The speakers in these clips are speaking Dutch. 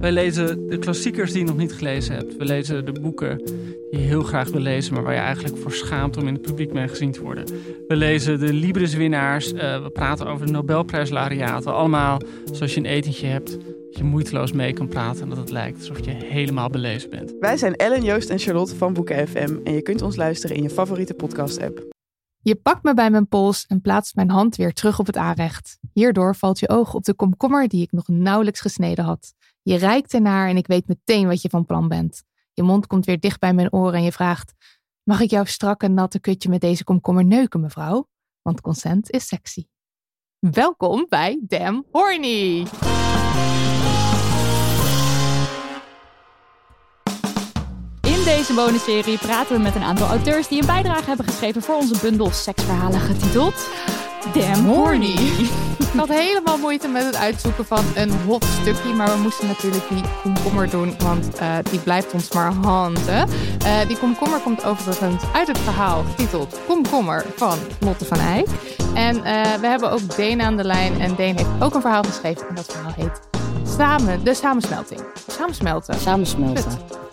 Wij lezen de klassiekers die je nog niet gelezen hebt. We lezen de boeken die je heel graag wil lezen, maar waar je eigenlijk voor schaamt om in het publiek mee gezien te worden. We lezen de Libris-winnaars. Uh, we praten over de Nobelprijslariaten. Allemaal zoals je een etentje hebt, dat je moeiteloos mee kan praten en dat het lijkt alsof je helemaal belezen bent. Wij zijn Ellen, Joost en Charlotte van Boeken FM en je kunt ons luisteren in je favoriete podcast-app. Je pakt me bij mijn pols en plaatst mijn hand weer terug op het aanrecht. Hierdoor valt je oog op de komkommer die ik nog nauwelijks gesneden had. Je reikt ernaar en ik weet meteen wat je van plan bent. Je mond komt weer dicht bij mijn oren en je vraagt: Mag ik jouw strakke natte kutje met deze komkommer neuken, mevrouw? Want consent is sexy. Welkom bij Damn Horny! In deze bonusserie praten we met een aantal auteurs die een bijdrage hebben geschreven voor onze bundel seksverhalen getiteld Damn Horny. Ik had helemaal moeite met het uitzoeken van een hot stukje. Maar we moesten natuurlijk die komkommer doen, want uh, die blijft ons maar handen. Uh, die komkommer komt overigens uit het verhaal getiteld Komkommer van Lotte van Eyck. En uh, we hebben ook Deen aan de lijn. En Deen heeft ook een verhaal geschreven. En dat verhaal heet Samen, de samensmelting. Samensmelten. Samensmelten.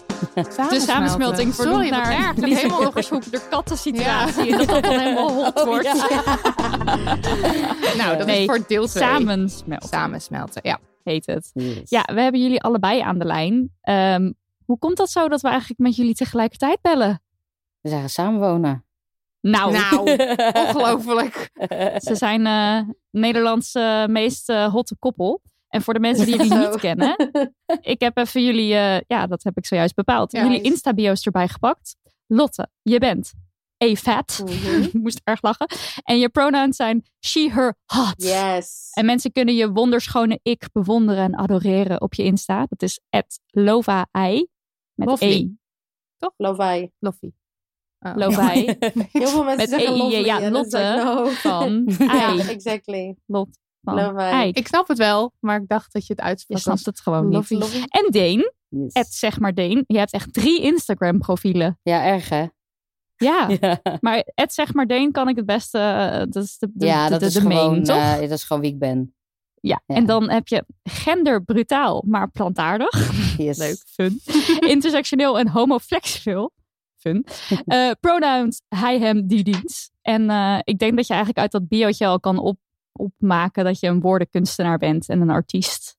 De samensmelting Sorry, naar een helemaal onderzoek de kattensituatie. Ja. En dat dat dan helemaal hot Oh, wordt. nou, dat Nee, is voor deel 2. Samensmelten Samensmelten, ja. heet het. Yes. Ja, we hebben jullie allebei aan de lijn. Ehm, hoe komt dat zo dat we eigenlijk met jullie tegelijkertijd bellen? We zeggen samenwonen. Nou, Nou, ongelooflijk. ze zijn eh Nederlands eh, meest eh, hotte koppel. En voor de mensen die jullie niet kennen, ik heb even jullie, eh, ja, dat heb ik zojuist bepaald, Ja. jullie Insta-bio's erbij gepakt. Lotte, je bent a fat. Mhm. Moest erg lachen. En je pronouns zijn she, her, hot. Yes. En mensen kunnen je wonderschone ik bewonderen en adoreren op je Insta. Dat is @lovai met Lovely. e. Lovai. Loffie. Oh. Lovai Heel veel mensen Met zeggen lovely. ja, like, Lotte no. van Ja, exactly. Lot van. Ik snap het wel, maar ik dacht dat je het Je uitsprak snapt als het gewoon niet. En Deen, Yes. zeg maar Deen, je hebt echt drie Instagram profielen. Ja, erg hè? Ja, Ja, maar het zeg maar Deen kan ik het beste, eh, dat is de, de, ja dat de, is de main, gewoon, toch? eh, dat is gewoon wie ik ben. ja. ja. en dan heb je genderbrutaal, maar plantaardig. Yes. Leuk, fun. Intersectioneel en homoflexueel. Fun. Eh, pronouns hij, hem, die, diens. En eh, ik denk dat je eigenlijk uit dat biootje al kan op, opmaken dat je een woordenkunstenaar bent en een artiest.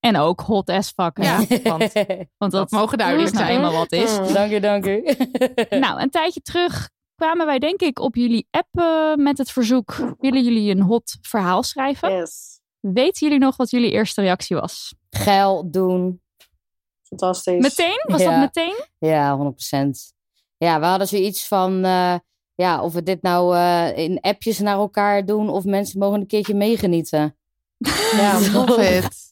En ook hot as fuck. Ja, want Want dat dat mogen duidelijk is nou zijn. eenmaal wat is. Mm, dank u, dank u. Nou, een tijdje terug kwamen wij denk ik op jullie app eh, met het verzoek. Willen jullie een hot verhaal schrijven? Yes. Weten jullie nog wat jullie eerste reactie was? Geil doen. Fantastisch. Meteen? Was Ja. dat meteen? Ja, 100%. Ja, we hadden zoiets van, eh, ja, of we dit nou eh, in appjes naar elkaar doen of mensen mogen een keertje meegenieten. Ja, Love it.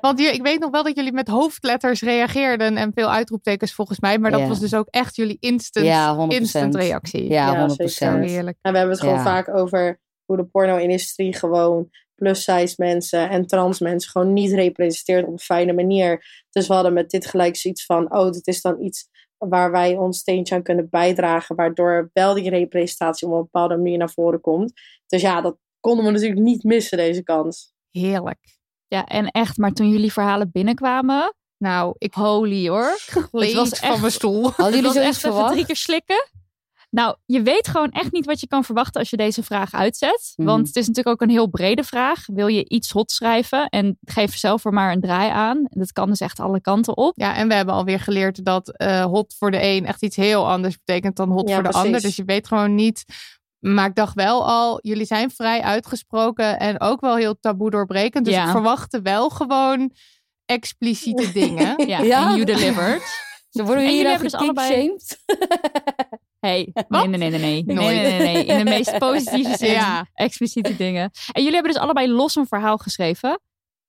Want hier, ik weet nog wel dat jullie met hoofdletters reageerden en veel uitroeptekens volgens mij. Maar dat Ja. was dus ook echt jullie instant, Ja, 100%. instant reactie. Ja, Ja, 100%. Zo heerlijk. En we hebben het gewoon Ja. vaak over hoe de porno-industrie gewoon plus-size mensen en trans mensen gewoon niet representeert op een fijne manier. Dus we hadden met dit gelijk zoiets van, oh, dit is dan iets waar wij ons steentje aan kunnen bijdragen, waardoor wel die representatie op een bepaalde manier naar voren komt. Dus ja, dat konden we natuurlijk niet missen, deze kans. Heerlijk. Ja, en echt, maar toen jullie verhalen binnenkwamen, Nou, ik holy hoor. gleed was van echt- mijn stoel. Hadden Het jullie was zoiets echt even verwacht? drie keer slikken. Nou, je weet gewoon echt niet wat je kan verwachten als je deze vraag uitzet. Mhm. Want het is natuurlijk ook een heel brede vraag. Wil je iets hot schrijven en geef zelf er maar een draai aan. Dat kan dus echt alle kanten op. Ja, en we hebben alweer geleerd dat eh, hot voor de een echt iets heel anders betekent dan hot Ja, voor de precies. ander. Dus je weet gewoon niet Maar ik dacht wel al, jullie zijn vrij uitgesproken en ook wel heel taboe doorbrekend. Dus Ja. ik verwachtte wel gewoon expliciete dingen. Ja, Ja? you delivered. Ze worden hier jullie hebben dus allebei-? Hey, nee, nee, nee, nee, nee. Nee, Nooit. nee, nee, nee. In de meest positieve zin. Ja. Expliciete dingen. En jullie hebben dus allebei los een verhaal geschreven.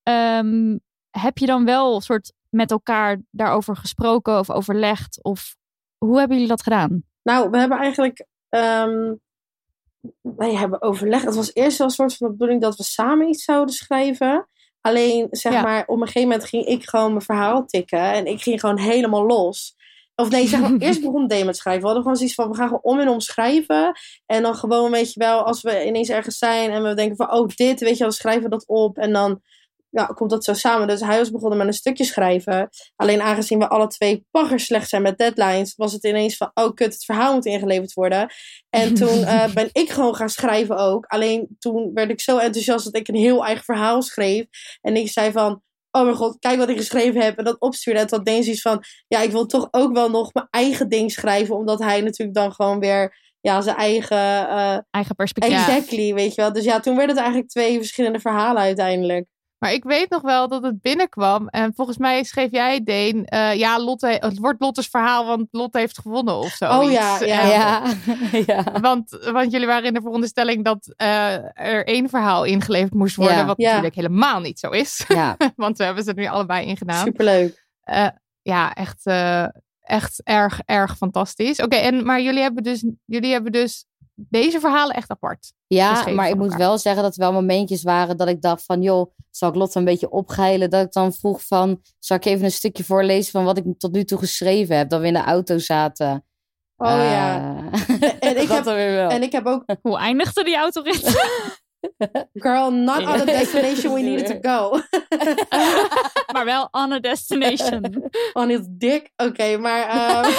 Ehm, heb je dan wel een soort met elkaar daarover gesproken of overlegd? Of hoe hebben jullie dat gedaan? Nou, we hebben eigenlijk. ehm wij hebben overlegd. Het was eerst wel een soort van de bedoeling dat we samen iets zouden schrijven. Alleen, zeg Ja. maar, op een gegeven moment ging ik gewoon mijn verhaal tikken. En ik ging gewoon helemaal los. Of nee, zeg maar, eerst begon Dave met schrijven. We hadden gewoon zoiets van, we gaan gewoon om en om schrijven. En dan gewoon, weet je wel, als we ineens ergens zijn en we denken van, oh, dit, weet je wel, we schrijven dat op. En dan ja, komt dat zo samen. Dus hij was begonnen met een stukje schrijven. Alleen aangezien we alle twee pagger slecht zijn met deadlines, was het ineens van, oh kut, het verhaal moet ingeleverd worden. En toen eh, ben ik gewoon gaan schrijven ook. Alleen toen werd ik zo enthousiast dat ik een heel eigen verhaal schreef. En ik zei van, oh mijn god, kijk wat ik geschreven heb. En dat opstuurde. En toen had Deen van, ja, ik wil toch ook wel nog mijn eigen ding schrijven. Omdat hij natuurlijk dan gewoon weer, ja, zijn eigen... eh, Eigen perspectief. exactly, weet je wel. Dus ja, toen werden het eigenlijk twee verschillende verhalen uiteindelijk. Maar ik weet nog wel dat het binnenkwam. En volgens mij schreef jij, Deen, eh, ja, Lotte, het wordt Lotte's verhaal, want Lotte heeft gewonnen of zo. Oh ja, ja. En- Ja, ja. Want, want jullie waren in de veronderstelling dat eh, er één verhaal ingeleverd moest worden. Ja. Wat Ja. natuurlijk helemaal niet zo is. ja. want we hebben ze er nu allebei in gedaan. Superleuk. Eh, ja, echt, eh, echt erg, erg fantastisch. Oké, en maar jullie hebben, dus, jullie hebben dus deze verhalen echt apart. Ja, maar ik moet wel zeggen dat er wel momentjes waren dat ik dacht van, joh, zal ik Lotte een beetje opgeilen? Dat ik dan vroeg van, zal ik even een stukje voorlezen van wat ik tot nu toe geschreven heb? Dat we in de auto zaten. Oh ja. Eh, En ik heb- dan weer wel. En ik heb ook, Hoe eindigde die autorit? girl, not on the destination we needed to go. maar wel on a destination. On his dick. Oké, maar. ehm,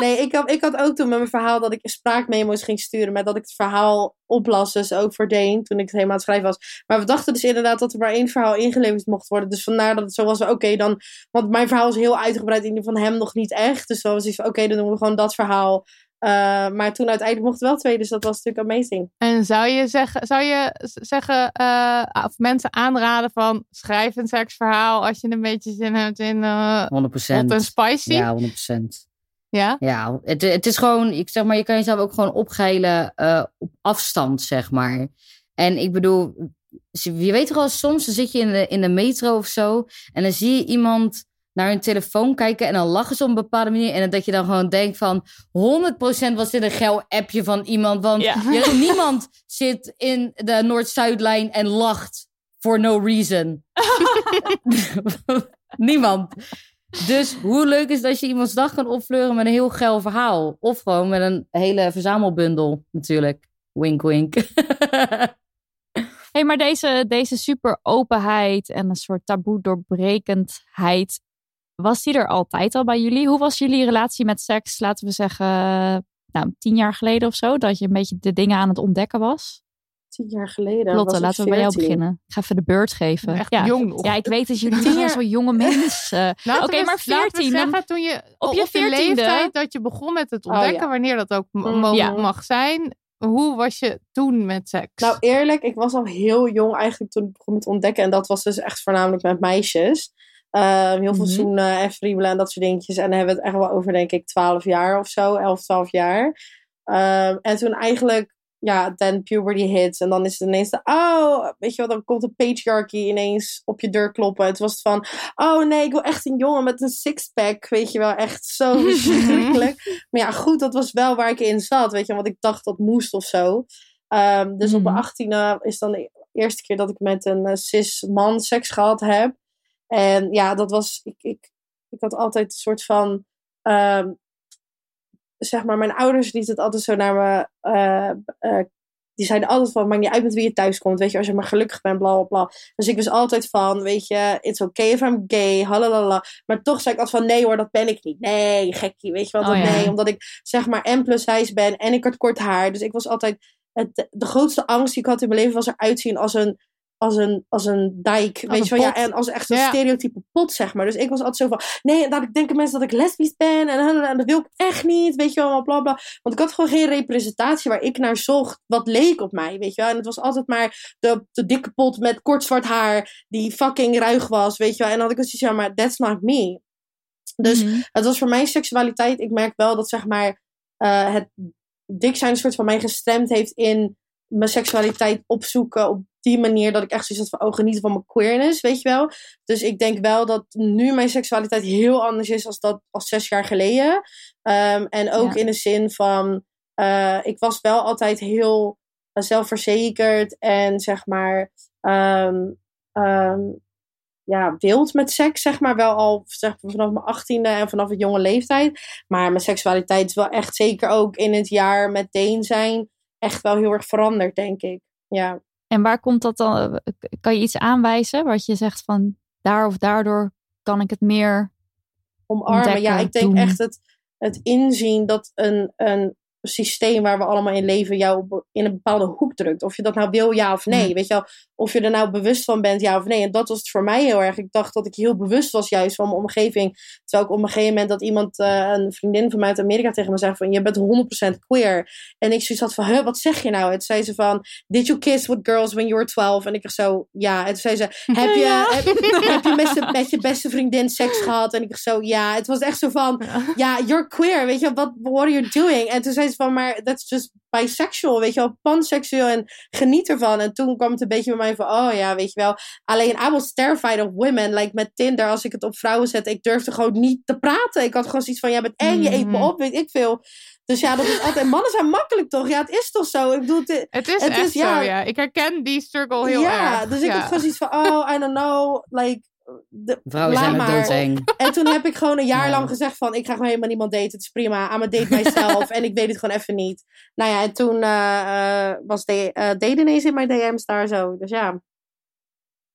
nee, ik had, ik had ook toen met mijn verhaal dat ik spraakmemo's ging sturen. Met dat ik het verhaal oplas. Dus ook voor Deen toen ik het helemaal aan het schrijven was. Maar we dachten dus inderdaad dat er maar één verhaal ingeleverd mocht worden. Dus vandaar dat het zo was. Oké, dan. Want mijn verhaal is heel uitgebreid. In die van hem nog niet echt. Dus dan was iets van: oké, dan doen we gewoon dat verhaal. Eh, maar toen uiteindelijk mochten wel twee. Dus dat was natuurlijk amazing. En zou je zeggen, zou je zeggen eh, of mensen aanraden van schrijf een seksverhaal als je een beetje zin hebt in eh 100%. hot en spicy? Ja, 100%. Ja? Ja, het, het is gewoon, ik zeg maar, je kan jezelf ook gewoon opgeilen eh, op afstand, zeg maar. En ik bedoel, je weet toch wel, soms dan zit je in de, in de metro of zo en dan zie je iemand naar hun telefoon kijken en dan lachen ze op een bepaalde manier. En dat je dan gewoon denkt van 100% was dit een geil appje van iemand. Want Ja. je- niemand zit in de Noord-Zuidlijn en lacht for no reason. niemand. Dus hoe leuk is als je iemands dag kan opvleuren met een heel geil verhaal. Of gewoon met een hele verzamelbundel natuurlijk. Wink wink. hey, maar deze, deze super openheid en een soort taboe doorbrekendheid. Was die er altijd al bij jullie? Hoe was jullie relatie met seks, laten we zeggen, nou, tien jaar geleden of zo? Dat je een beetje de dingen aan het ontdekken was? Tien jaar geleden. Lotte, laten we bij jou 14. beginnen. Ik ga even de beurt geven. Echt ja. jong nog. Ja, ik weet dat jullie Tien niet jaar- zo jonge mensen. Laten Oké, we- maar laten we 14, dan- zeggen, toen je op je de 14e leeftijd dat je begon met het Oh, ontdekken, ja. wanneer dat ook m- Mhm. mo- Ja. mag zijn. Hoe was je toen met seks? Nou, eerlijk, ik was al heel jong eigenlijk toen ik begon met ontdekken. En dat was dus echt voornamelijk met meisjes. Ehm, heel veel Mhm. zoenen en friemelen en dat soort dingetjes. En dan hebben we het echt wel over, denk ik, 12 jaar of zo. 11, 12 jaar. Ehm, en toen eigenlijk, ja, then puberty hits. En dan is het ineens de, oh, weet je wat, dan komt de patriarchy ineens op je deur kloppen. Het was van, oh nee, ik wil echt een jongen met een sixpack. Weet je wel, echt zo verschrikkelijk. Maar ja, goed, dat was wel waar ik in zat, weet je. Want ik dacht dat moest of zo. Ehm, dus op Mhm. mijn achttiende is dan de eerste keer dat ik met een eh, cis man seks gehad heb. En ja, dat was, ik, ik, ik had altijd een soort van, ehm, zeg maar, mijn ouders lieten het altijd zo naar me, eh, eh, die zeiden altijd van, maakt niet uit met wie je thuis komt, weet je, als je maar gelukkig bent, bla bla bla. Dus ik was altijd van, weet je, it's okay if I'm gay, halalala. Maar toch zei ik altijd van, nee hoor, dat ben ik niet. Nee, gekkie, weet je wel, Oh, ja. nee. Omdat ik, zeg maar, M plus size ben en ik had kort haar. Dus ik was altijd, het, de grootste angst die ik had in mijn leven was eruit zien als een, als een, als een dijk. weet een je wel? Ja, en als echt een Ja. stereotype pot, zeg maar. Dus ik was altijd zo van, nee, dat ik denken mensen dat ik lesbisch ben. En, en dat wil ik echt niet. Weet je wel, bla bla. Want ik had gewoon geen representatie waar ik naar zocht. Wat leek op mij, weet je wel. En het was altijd maar de, de dikke pot met kort zwart haar. Die fucking ruig was, weet je wel. En dan had ik zoiets van, ja, maar that's not me. Dus Mhm. het was voor mij seksualiteit. Ik merk wel dat zeg maar eh, het dik zijn een soort van mij gestemd heeft in mijn seksualiteit opzoeken op die manier dat ik echt zoiets had van oh genieten van mijn queerness, weet je wel. Dus ik denk wel dat nu mijn seksualiteit heel anders is als dat als zes jaar geleden. Ehm, en ook Ja. in de zin van eh, ik was wel altijd heel eh, zelfverzekerd en zeg maar ehm, ehm, ja, wild met seks, zeg maar. Wel al zeg, vanaf mijn achttiende en vanaf een jonge leeftijd. Maar mijn seksualiteit is wel echt zeker ook in het jaar met Deen zijn echt wel heel erg veranderd, denk ik. Ja. En waar komt dat dan? Kan je iets aanwijzen wat je zegt van daar of daardoor kan ik het meer Omarmen. ja, ik denk doen. echt het, het inzien dat een, een systeem waar we allemaal in leven jou in een bepaalde hoek drukt. Of je dat nou wil, ja of nee. Weet je wel, of je er nou bewust van bent, ja of nee. En dat was het voor mij heel erg. Ik dacht dat ik heel bewust was juist van mijn omgeving. Terwijl ik op een gegeven moment dat iemand, eh, een vriendin van mij uit Amerika tegen me zei van, je bent 100% queer. En ik zoiets had van, huh, wat zeg je nou? En zei ze van, did you kiss with girls when you were 12? En ik dacht zo, ja. En toen zei ze, heb je, heb, heb je met, je- met je beste vriendin seks gehad? En ik dacht zo, ja. Het was echt zo van, ja, you're queer, weet je, what, what are you doing? En toen zei ze van, maar that's just bisexual, weet je wel, panseksueel en geniet ervan. En toen kwam het een beetje bij mij van, oh ja, weet je wel. Alleen, I was terrified of women, like met Tinder, als ik het op vrouwen zet, ik durfde gewoon niet te praten. Ik had gewoon zoiets van, ja, bent eng, je eet me Mhm. op, weet ik veel. Dus ja, dat is altijd, mannen zijn makkelijk toch? Ja, het is toch zo? Ik bedoel, het, Het is Het echt is, ja. zo, ja. Ik herken die struggle heel ja, erg. dus ik ja. had gewoon zoiets van, oh, I don't know, like... De, Vrouwen zijn maar. doodeng. En toen heb ik gewoon een jaar Ja. lang gezegd van... ik ga gewoon helemaal niemand daten. Het is prima. I'm a date myself. en ik weet het gewoon even niet. Nou ja, en toen eh, eh, was de, eh date ineens in mijn DM's daar zo. Dus ja.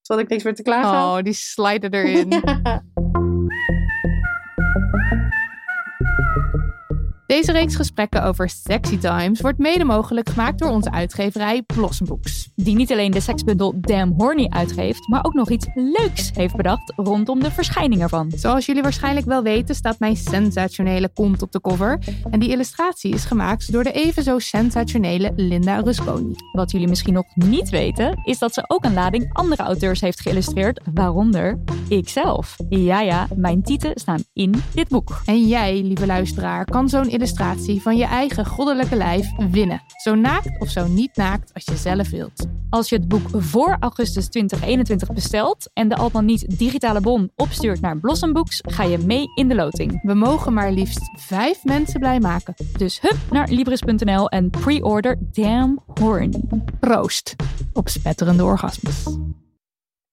Had ik niks meer te klagen. Oh, die sliden erin. Ja. Deze reeks gesprekken over sexy times wordt mede mogelijk gemaakt door onze uitgeverij Blossom Books. die niet alleen de seksbundel Damn Horny uitgeeft, maar ook nog iets leuks heeft bedacht rondom de verschijning ervan. Zoals jullie waarschijnlijk wel weten staat mijn sensationele kont op de cover. En die illustratie is gemaakt door de even zo sensationele Linda Rusconi. Wat jullie misschien nog niet weten, is dat ze ook een lading andere auteurs heeft geïllustreerd, waaronder ikzelf. Ja, ja, mijn tieten staan in dit boek. En jij, lieve luisteraar, kan zo'n illustratie van je eigen goddelijke lijf winnen. Zo naakt of zo niet naakt als je zelf wilt. Als je het boek voor augustus 2021 bestelt en de al dan niet digitale bon opstuurt naar Blossom Books, ga je mee in de loting. We mogen maar liefst vijf mensen blij maken. Dus hup naar Libris.nl en pre-order Damn Horny. Proost op spetterende orgasmes.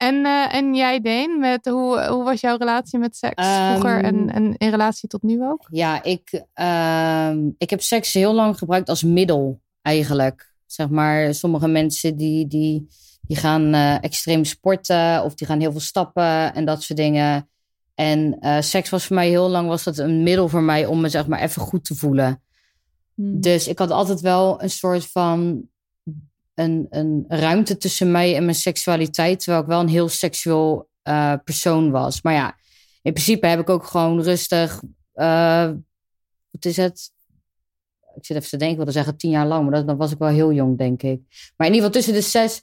En, eh, en jij, Deen, met hoe, hoe was jouw relatie met seks Ehm, vroeger en, en in relatie tot nu ook? Ja, ik, ehm, ik heb seks heel lang gebruikt als middel eigenlijk. Zeg maar, sommige mensen die, die, die gaan eh, extreem sporten of die gaan heel veel stappen en dat soort dingen. En eh, seks was voor mij heel lang was dat een middel voor mij om me zeg maar even goed te voelen. Dus ik had altijd wel een soort van een, een ruimte tussen mij en mijn seksualiteit, terwijl ik wel een heel seksueel eh, persoon was. Maar ja, in principe heb ik ook gewoon rustig, eh, wat is het? Ik zit even te denken, ik wilde zeggen tien jaar lang, maar dat, dan was ik wel heel jong, denk ik. Maar in ieder geval tussen de zes,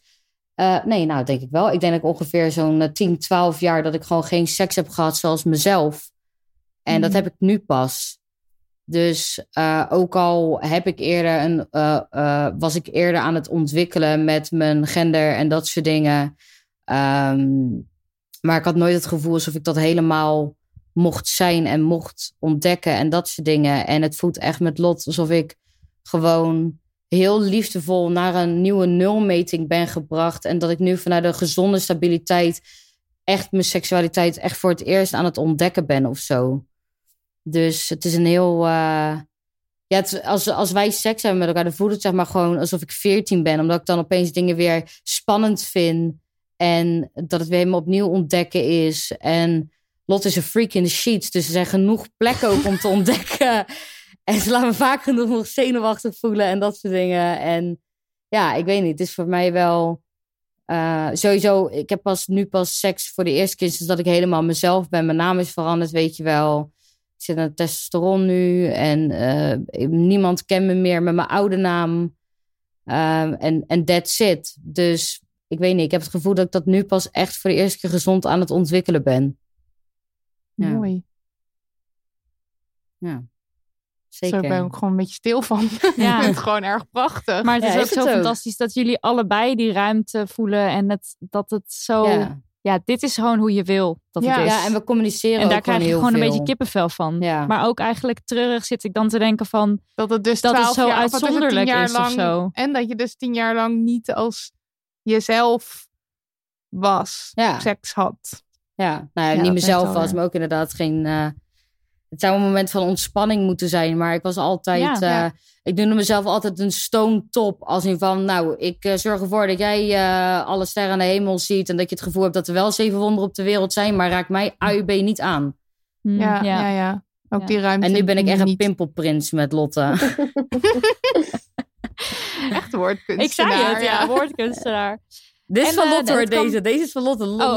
eh, nee, nou denk ik wel. Ik denk dat ik ongeveer zo'n eh, 10, 12 jaar dat ik gewoon geen seks heb gehad zoals mezelf. En dat Mhm. heb ik nu pas. Dus eh, ook al heb ik eerder een, eh, eh, was ik eerder aan het ontwikkelen met mijn gender en dat soort dingen. Ehm, maar ik had nooit het gevoel alsof ik dat helemaal mocht zijn en mocht ontdekken en dat soort dingen. En het voelt echt met lot alsof ik gewoon heel liefdevol naar een nieuwe nulmeting ben gebracht. En dat ik nu vanuit een gezonde stabiliteit echt mijn seksualiteit echt voor het eerst aan het ontdekken ben of zo. Dus het is een heel. eh, ja, het- als, als wij seks hebben met elkaar, dan voelt het zeg maar gewoon alsof ik 14 ben. Omdat ik dan opeens dingen weer spannend vind. En dat het weer helemaal opnieuw ontdekken is. En Lot is een freak in de sheets. Dus er zijn genoeg plekken ook om te ontdekken. En ze laten me vaak genoeg nog zenuwachtig voelen en dat soort dingen. En ja, ik weet niet. Het is voor mij wel. eh, sowieso, ik heb pas nu pas seks voor de eerste keer sinds dat ik helemaal mezelf ben. Mijn naam is veranderd, weet je wel. Ik zit aan testosteron nu en eh, niemand kent me meer met mijn oude naam. Uh, en, en that's it. Dus ik weet niet, ik heb het gevoel dat ik dat nu pas echt voor de eerste keer gezond aan het ontwikkelen ben. Ja. Mooi. Ja. Zo Zeker. ben ik gewoon een beetje stil van. Ja. ik vind het gewoon erg prachtig. Maar het is Ja, ook is het zo ook. fantastisch dat jullie allebei die ruimte voelen. En het, dat het zo... Ja. Ja. dit is gewoon hoe je wil dat Ja. het is. ja, en we communiceren en daar ook krijg je gewoon een beetje kippenvel van. Ja. Maar ook eigenlijk treurig zit ik dan te denken van... dat het dus dat het 12 zo jaar, of wat is het, 10 uitzonderlijk jaar is of lang, zo. En dat je dus tien jaar lang niet als jezelf was, Ja. seks had. Ja, nou ja, Ja, niet mezelf was, maar ook inderdaad geen. eh, het zou een moment van ontspanning moeten zijn, maar ik was altijd. Ja, eh, ja. Ik noemde mezelf altijd een stone top. Als in van, nou, ik eh, zorg ervoor dat jij eh, alle sterren aan de hemel ziet. En dat je het gevoel hebt dat er wel zeven wonderen op de wereld zijn, maar raak mij AUB niet aan. hm, Ja, ja. ja, Ook Ja. die ruimte. En nu ben ik echt een pimpelprins met Lotte. echt woordkunstenaar. Ik zei het, ja, woordkunstenaar. Dit is En, van eh, Lotte hoor, deze. Deze is van Lotte. Lot, Oh,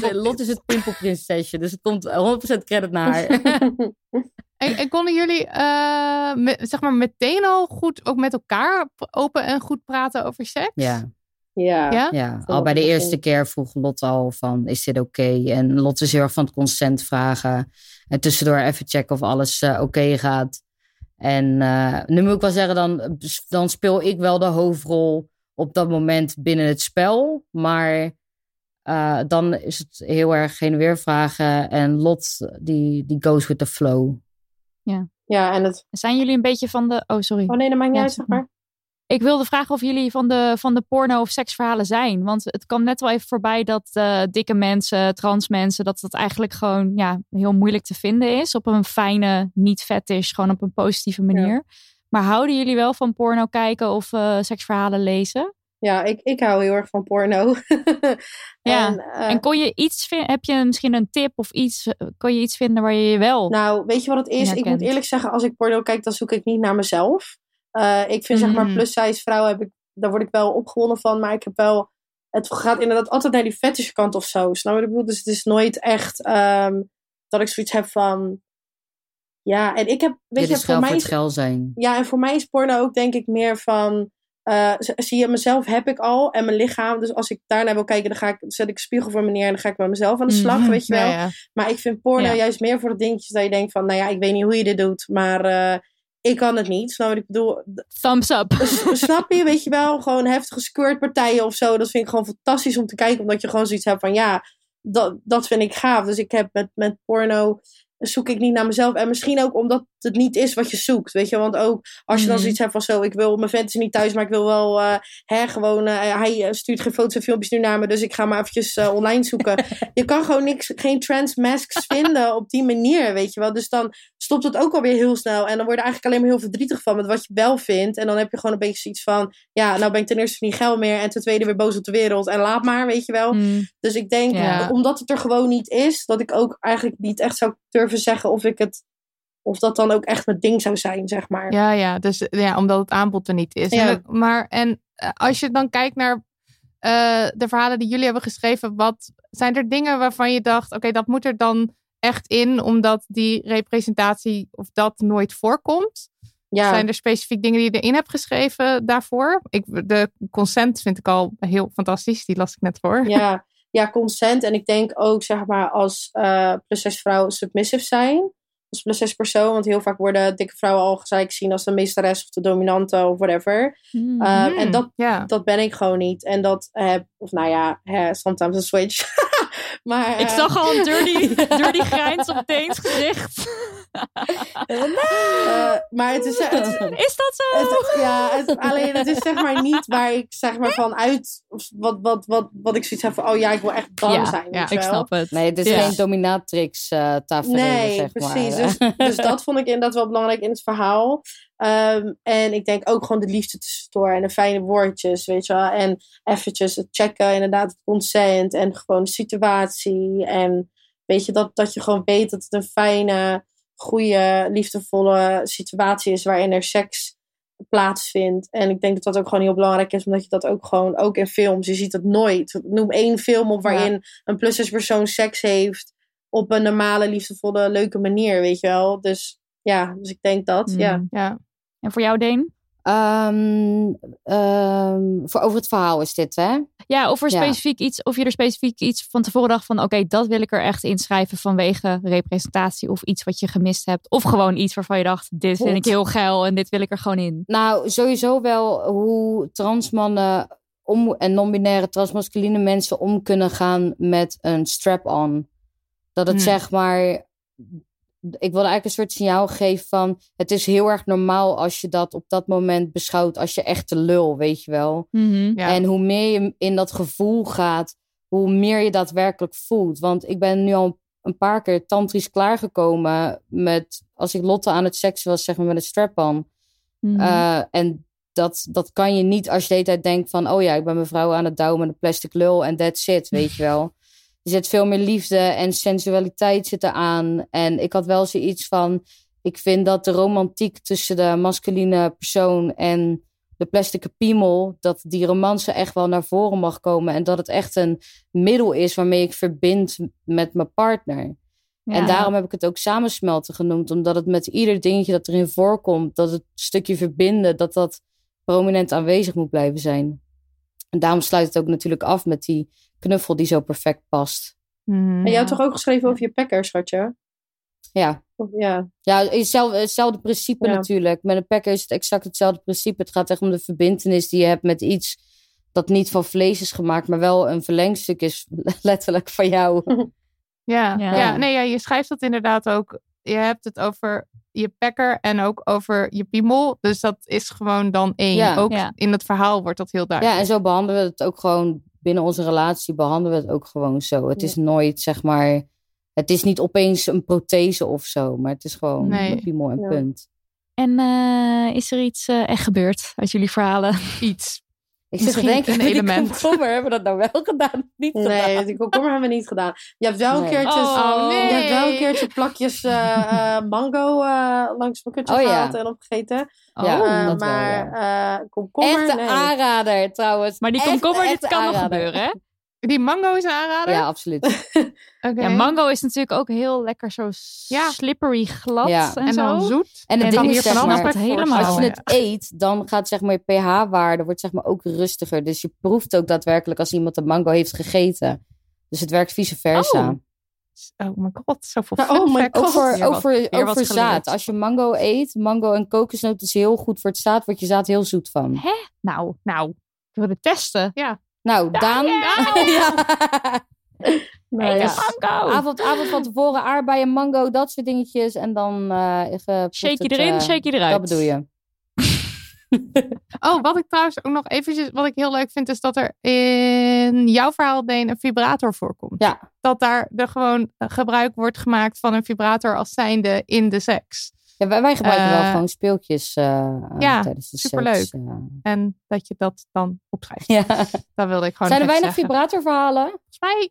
Lot. Lot is het pimpelprinsesje, dus het komt 100% credit naar haar. En, en konden jullie eh, me- zeg maar meteen al goed ook met elkaar open en goed praten over seks? ja. Ja. Ja? Ja, al bij de eerste keer vroeg Lotte al van, is dit oké? En Lotte is heel erg van het consent vragen. En tussendoor even checken of alles eh, oké gaat. En eh, nu moet ik wel zeggen, dan, dan speel ik wel de hoofdrol op dat moment binnen het spel. Maar eh, dan is het heel erg heen en weer vragen. En Lot, die, die goes with the flow. Ja, en het... Zijn jullie een beetje van de... Oh, sorry. Oh nee, dat maakt niet Ja, uit, zeg zeg maar. Ik wilde vragen of jullie van de, van de porno- of seksverhalen zijn. Want het kwam net wel even voorbij dat eh, dikke mensen, trans mensen, dat dat eigenlijk gewoon ja, heel moeilijk te vinden is. Op een fijne, niet fetish, gewoon op een positieve manier. Maar houden jullie wel van porno kijken of eh, seksverhalen lezen? Ja, ik, ik hou heel erg van porno. Ja, En, eh, En kon je iets vinden, heb je misschien een tip of iets, eh, kon je iets vinden waar je je wel... Nou, weet je wat het is? Ik moet eerlijk zeggen, als ik porno kijk, dan zoek ik niet naar mezelf. Ik vind zeg maar Mm. plus-size vrouwen, heb ik, daar word ik wel opgewonden van. Maar ik heb wel, het gaat inderdaad altijd naar die fetish kant of zo. Snap je wat ik bedoel? Dus het is nooit echt ehm, dat ik zoiets heb van... Ja, en ik heb, weet Dit je, voor mij is zijn. Ja, en voor mij is porno ook denk ik meer van... eh, zie je, mezelf heb ik al en mijn lichaam. Dus als ik daarnaar wil kijken, dan ga ik, zet ik een spiegel voor me neer... en dan ga ik met mezelf aan de slag, Mhm. weet je wel. Ja, ja. Maar ik vind porno Ja. juist meer voor de dingetjes dat je denkt van... nou ja, ik weet niet hoe je dit doet, maar eh, ik kan het niet. Snap je wat ik bedoel? Thumbs up. Snap je, weet je wel? Gewoon heftige squirtpartijen of zo. Dat vind ik gewoon fantastisch om te kijken. Omdat je gewoon zoiets hebt van ja, dat, dat vind ik gaaf. Dus ik heb met, met porno zoek ik niet naar mezelf. En misschien ook omdat het niet is wat je zoekt. Weet je, want ook als je dan Mhm. zoiets hebt van zo, ik wil mijn fantasy niet thuis, maar ik wil wel eh, hè, gewoon, eh, hij eh, stuurt geen foto's en filmpjes nu naar me, dus ik ga maar eventjes online zoeken. je kan gewoon niks, geen trans masks vinden op die manier, weet je wel. Dus dan stopt het ook alweer heel snel. En dan word je eigenlijk alleen maar heel verdrietig van met wat je wel vindt. En dan heb je gewoon een beetje zoiets van, ja, nou ben ik ten eerste niet geil meer en ten tweede weer boos op de wereld. En laat maar, weet je wel. Mm. Dus ik denk, Ja. omdat het er gewoon niet is, dat ik ook eigenlijk niet echt zou durven zeggen of ik het, of dat dan ook echt mijn ding zou zijn, zeg maar. Ja, ja, dus ja, omdat het aanbod er niet is. Ja. En, maar en eh, als je dan kijkt naar eh, de verhalen die jullie hebben geschreven, wat zijn er dingen waarvan je dacht, oké, dat moet er dan echt in, omdat die representatie of dat nooit voorkomt? Ja. Zijn er specifiek dingen die je erin hebt geschreven daarvoor? Ik, de consent vind ik al heel fantastisch, die las ik net voor. ja, ja, consent. En ik denk ook, zeg maar, als eh plus 6 vrouwen submissive zijn. Als plus 6 persoon. Want heel vaak worden dikke vrouwen al gelijk gezien als de meesteres of de dominante of whatever. Mm. Eh, Hmm, En dat, ja. dat ben ik gewoon niet. En dat heb, of nou ja, hè, sometimes a switch. maar, Ik eh, zag al een dirty, dirty grijns op Deens gezicht. Eh, maar het is, het is, Is dat zo? Het, ja, het, alleen het is zeg maar niet waar ik zeg maar van uit, of wat, wat, wat, wat ik zoiets heb van, oh ja, ik wil echt bang Ja, zijn. ja, Ik wel. snap het. Nee, dit is Ja. geen dominatrix uh, tafereel, Nee, zeg precies. maar. Dus, dus dat vond ik inderdaad wel belangrijk in het verhaal. Ehm, en ik denk ook gewoon de liefde tussendoor en de fijne woordjes, weet je wel. En eventjes het checken, inderdaad, het consent en gewoon de situatie. En weet je, dat, dat je gewoon weet dat het een fijne, goede, liefdevolle situatie is waarin er seks plaatsvindt. En ik denk dat dat ook gewoon heel belangrijk is, omdat je dat ook gewoon, ook in films, je ziet het nooit. Noem één film op waarin een plus persoon seks heeft op een normale, liefdevolle, leuke manier, weet je wel. Dus ja, dus ik denk dat, Mm. ja. Ja. En voor jou, Deen? Ehm, ehm, voor over het verhaal is dit, hè? Ja, of, er Ja. specifiek iets, of je er specifiek iets van tevoren dacht van... oké, dat wil ik er echt inschrijven vanwege representatie... of iets wat je gemist hebt. Of gewoon iets waarvan je dacht, dit vind ik heel geil... en dit wil ik er gewoon in. Nou, sowieso wel hoe transmannen om, en non-binaire transmasculine mensen om kunnen gaan met een strap-on. Dat het Hmm. zeg maar. Ik wil eigenlijk een soort signaal geven van. Het is heel erg normaal als je dat op dat moment beschouwt als je echte lul, weet je wel. Ja. En hoe meer je in dat gevoel gaat, hoe meer je daadwerkelijk voelt. Want ik ben nu al een paar keer tantrisch klaargekomen met. Als ik Lotte aan het seksen was, zeg maar met een strap-on. Mhm. Eh, en dat, dat kan je niet als je de hele tijd denkt van... oh ja, ik ben mijn vrouw aan het douwen met een plastic lul en that's it, weet je wel. Er zit veel meer liefde en sensualiteit zit eraan. En ik had wel zoiets van... ik vind dat de romantiek tussen de masculine persoon en de plastic piemel... dat die romance echt wel naar voren mag komen. En dat het echt een middel is waarmee ik verbind met mijn partner. En daarom heb ik het ook samensmelten genoemd. Omdat het met ieder dingetje dat erin voorkomt, dat het stukje verbinden, dat dat prominent aanwezig moet blijven zijn. En daarom sluit het ook natuurlijk af met die knuffel die zo perfect past. Mhm. En jij hebt toch ook geschreven over je pekker, schatje? Ja, Of, ja. ja hetzelfde, hetzelfde principe Ja. natuurlijk. Met een packer is het exact hetzelfde principe. Het gaat echt om de verbindenis die je hebt met iets dat niet van vlees is gemaakt, maar wel een verlengstuk is letterlijk van jou. Ja, Ja. ja. nee, ja, je schrijft dat inderdaad ook. Je hebt het over je pekker en ook over je piemel. Dus dat is gewoon dan één. Ja. Ook Ja. in het verhaal wordt dat heel duidelijk. Ja, en zo behandelen we het ook gewoon binnen onze relatie behandelen we het ook gewoon zo. Het is nooit zeg maar, het is niet opeens een prothese of zo, maar het is gewoon Nee. een piemel en Ja. punt. En eh, is er iets eh, echt gebeurd uit jullie verhalen? Iets. Ik zit te Misschien denken, een die element. komkommer, hebben we dat nou wel gedaan niet Nee, gedaan? die komkommer hebben we niet gedaan. Je hebt wel een Nee. keertje, Oh, nee. je hebt wel een keertje plakjes eh, eh, mango eh, langs mijn kutje Oh, ja. gehaald en opgegeten. Ja, Oh, Eh, dat wel, maar eh, komkommer, Echte nee. aanrader trouwens. Maar die Echt, komkommer, dit kan nog gebeuren, hè? Die mango is een aanrader? Ja, absoluut. Oké. Ja, mango is natuurlijk ook heel lekker zo Ja. slippery glad Ja. en, En zo. dan zoet. En het En ding dan is hier zeg van alles maar, wat helemaal. als je ja. het eet, dan gaat zeg maar je pH-waarde wordt zeg maar ook rustiger. Dus je proeft ook daadwerkelijk als iemand een mango heeft gegeten. Dus het werkt vice versa. Oh my god, zoveel Ja, oh facts. god. Over, wat- over, zaad. Als je mango eet, mango en kokosnoot is heel goed voor het zaad, wordt je zaad heel zoet van. Nou, nou, we willen testen. Nou, Daan. Ja. Nee, ja. Mango! Avond, avond van tevoren, aardbeien, mango, dat soort dingetjes. En dan eh geproefd Shake je het, erin, eh, shake je eruit. Dat bedoel je. Oh, wat ik trouwens ook nog eventjes, wat ik heel leuk vind, is dat er in jouw verhaal, Deen, een vibrator voorkomt. Ja. Dat daar er gewoon eh, gebruik wordt gemaakt van een vibrator als zijnde in de seks. Ja, wij, wij gebruiken wel Eh, gewoon speeltjes eh, ja, tijdens de superleuk. eh. En dat je dat dan opschrijft. Ja. Daar wilde ik gewoon Zijn er weinig zeggen. vibratorverhalen? Volgens mij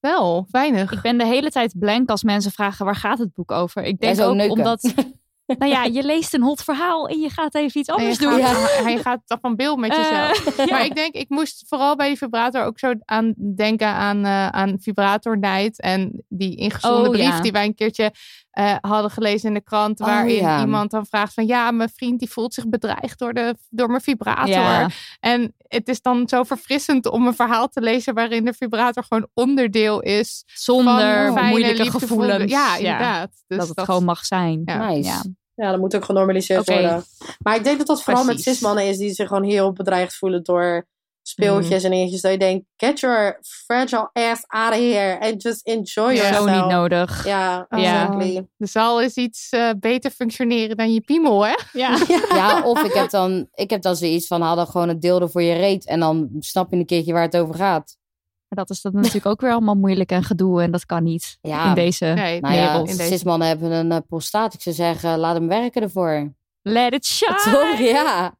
wel, weinig. Ik ben de hele tijd blank als mensen vragen waar gaat het boek over. Ik denk ook neuken. omdat, nou ja, je leest een hot verhaal en je gaat even iets anders gaat, doen. Ja. je gaat toch van beeld met Eh, jezelf. ja. Maar ik denk, ik moest vooral bij die vibrator ook zo aan denken aan, eh aan Vibrator Night. En die ingezonden Oh, brief ja. die wij een keertje eh, hadden gelezen in de krant. Waarin Oh, ja. iemand dan vraagt van ja, mijn vriend die voelt zich bedreigd door, de, door mijn vibrator. Ja. En het is dan zo verfrissend om een verhaal te lezen waarin de vibrator gewoon onderdeel is. Zonder van fijne, moeilijke gevoelens. Ja, inderdaad. Dus dat het gewoon mag zijn. Ja. Nice. Ja. Ja, dat moet ook genormaliseerd worden. Maar ik denk dat dat vooral met cismannen is die zich gewoon heel bedreigd voelen door speeltjes Mhm. en dingetjes. Dat je denkt, get your fragile ass out of here and just enjoy Ja. yourself. Zo niet nodig. Ja, exactly. De zaal is iets eh, beter functioneren dan je piemel, hè? Ja. Ja, of ik heb dan, ik heb dan zoiets van, hadden gewoon een deel er voor je reet. En dan snap je een keertje waar het over gaat. Maar dat is dan natuurlijk ook weer allemaal moeilijk en gedoe. En dat kan niet Ja. in deze Nee, Nou ja, wereld. in deze- cismannen hebben een uh, prostaat. Ik zou zeggen, laat hem werken ervoor. Let it shine! Toch? Ja.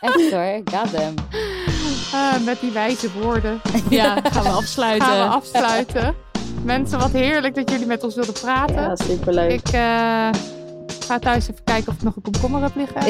Echt hoor, got them. Ah, met die wijze woorden Ja, gaan we afsluiten. gaan we afsluiten. Mensen, wat heerlijk dat jullie met ons wilden praten. Ja, superleuk. Ik, eh, ga thuis even kijken of ik nog een komkommer heb liggen.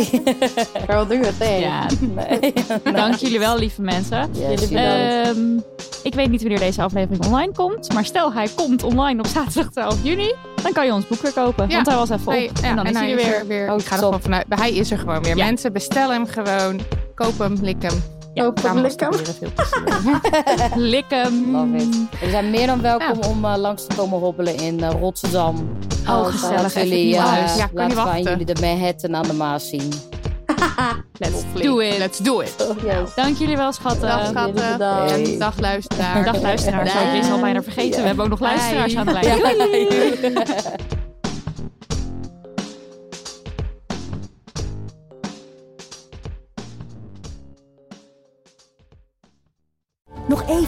Girl, doe het, hè? Ja, Nee. dank jullie wel, lieve mensen. Yes. Ehm, ik weet niet wanneer deze aflevering online komt. Maar stel hij komt online op zaterdag 12 juni. Dan kan je ons boek weer kopen. Ja. Want hij was even op. Hij- ja, en dan is hij er weer. er weer. Oh, ik ga er gewoon vanuit. Hij is er gewoon weer. Ja. Mensen, bestel hem gewoon. Koop hem, lik hem. Ja, Koop hem, Samen lik hem. masturberen, veel plezier. Likken. Love it. We zijn meer dan welkom Ja. om eh, langs te komen hobbelen in eh, Rotterdam. Oh, Laten gezellig. we Even jullie, eh. Ja, kan laten niet we jullie de Manhattan aan de Maas zien. Let's do it. Let's do it. Yes. Dank jullie wel, schatten. Dag schatten. bedankt. En dag luisteraar. Dag luisteraars. Dag. Ik is al bijna vergeten. We hebben ook nog luisteraars Bye. aan de lijn.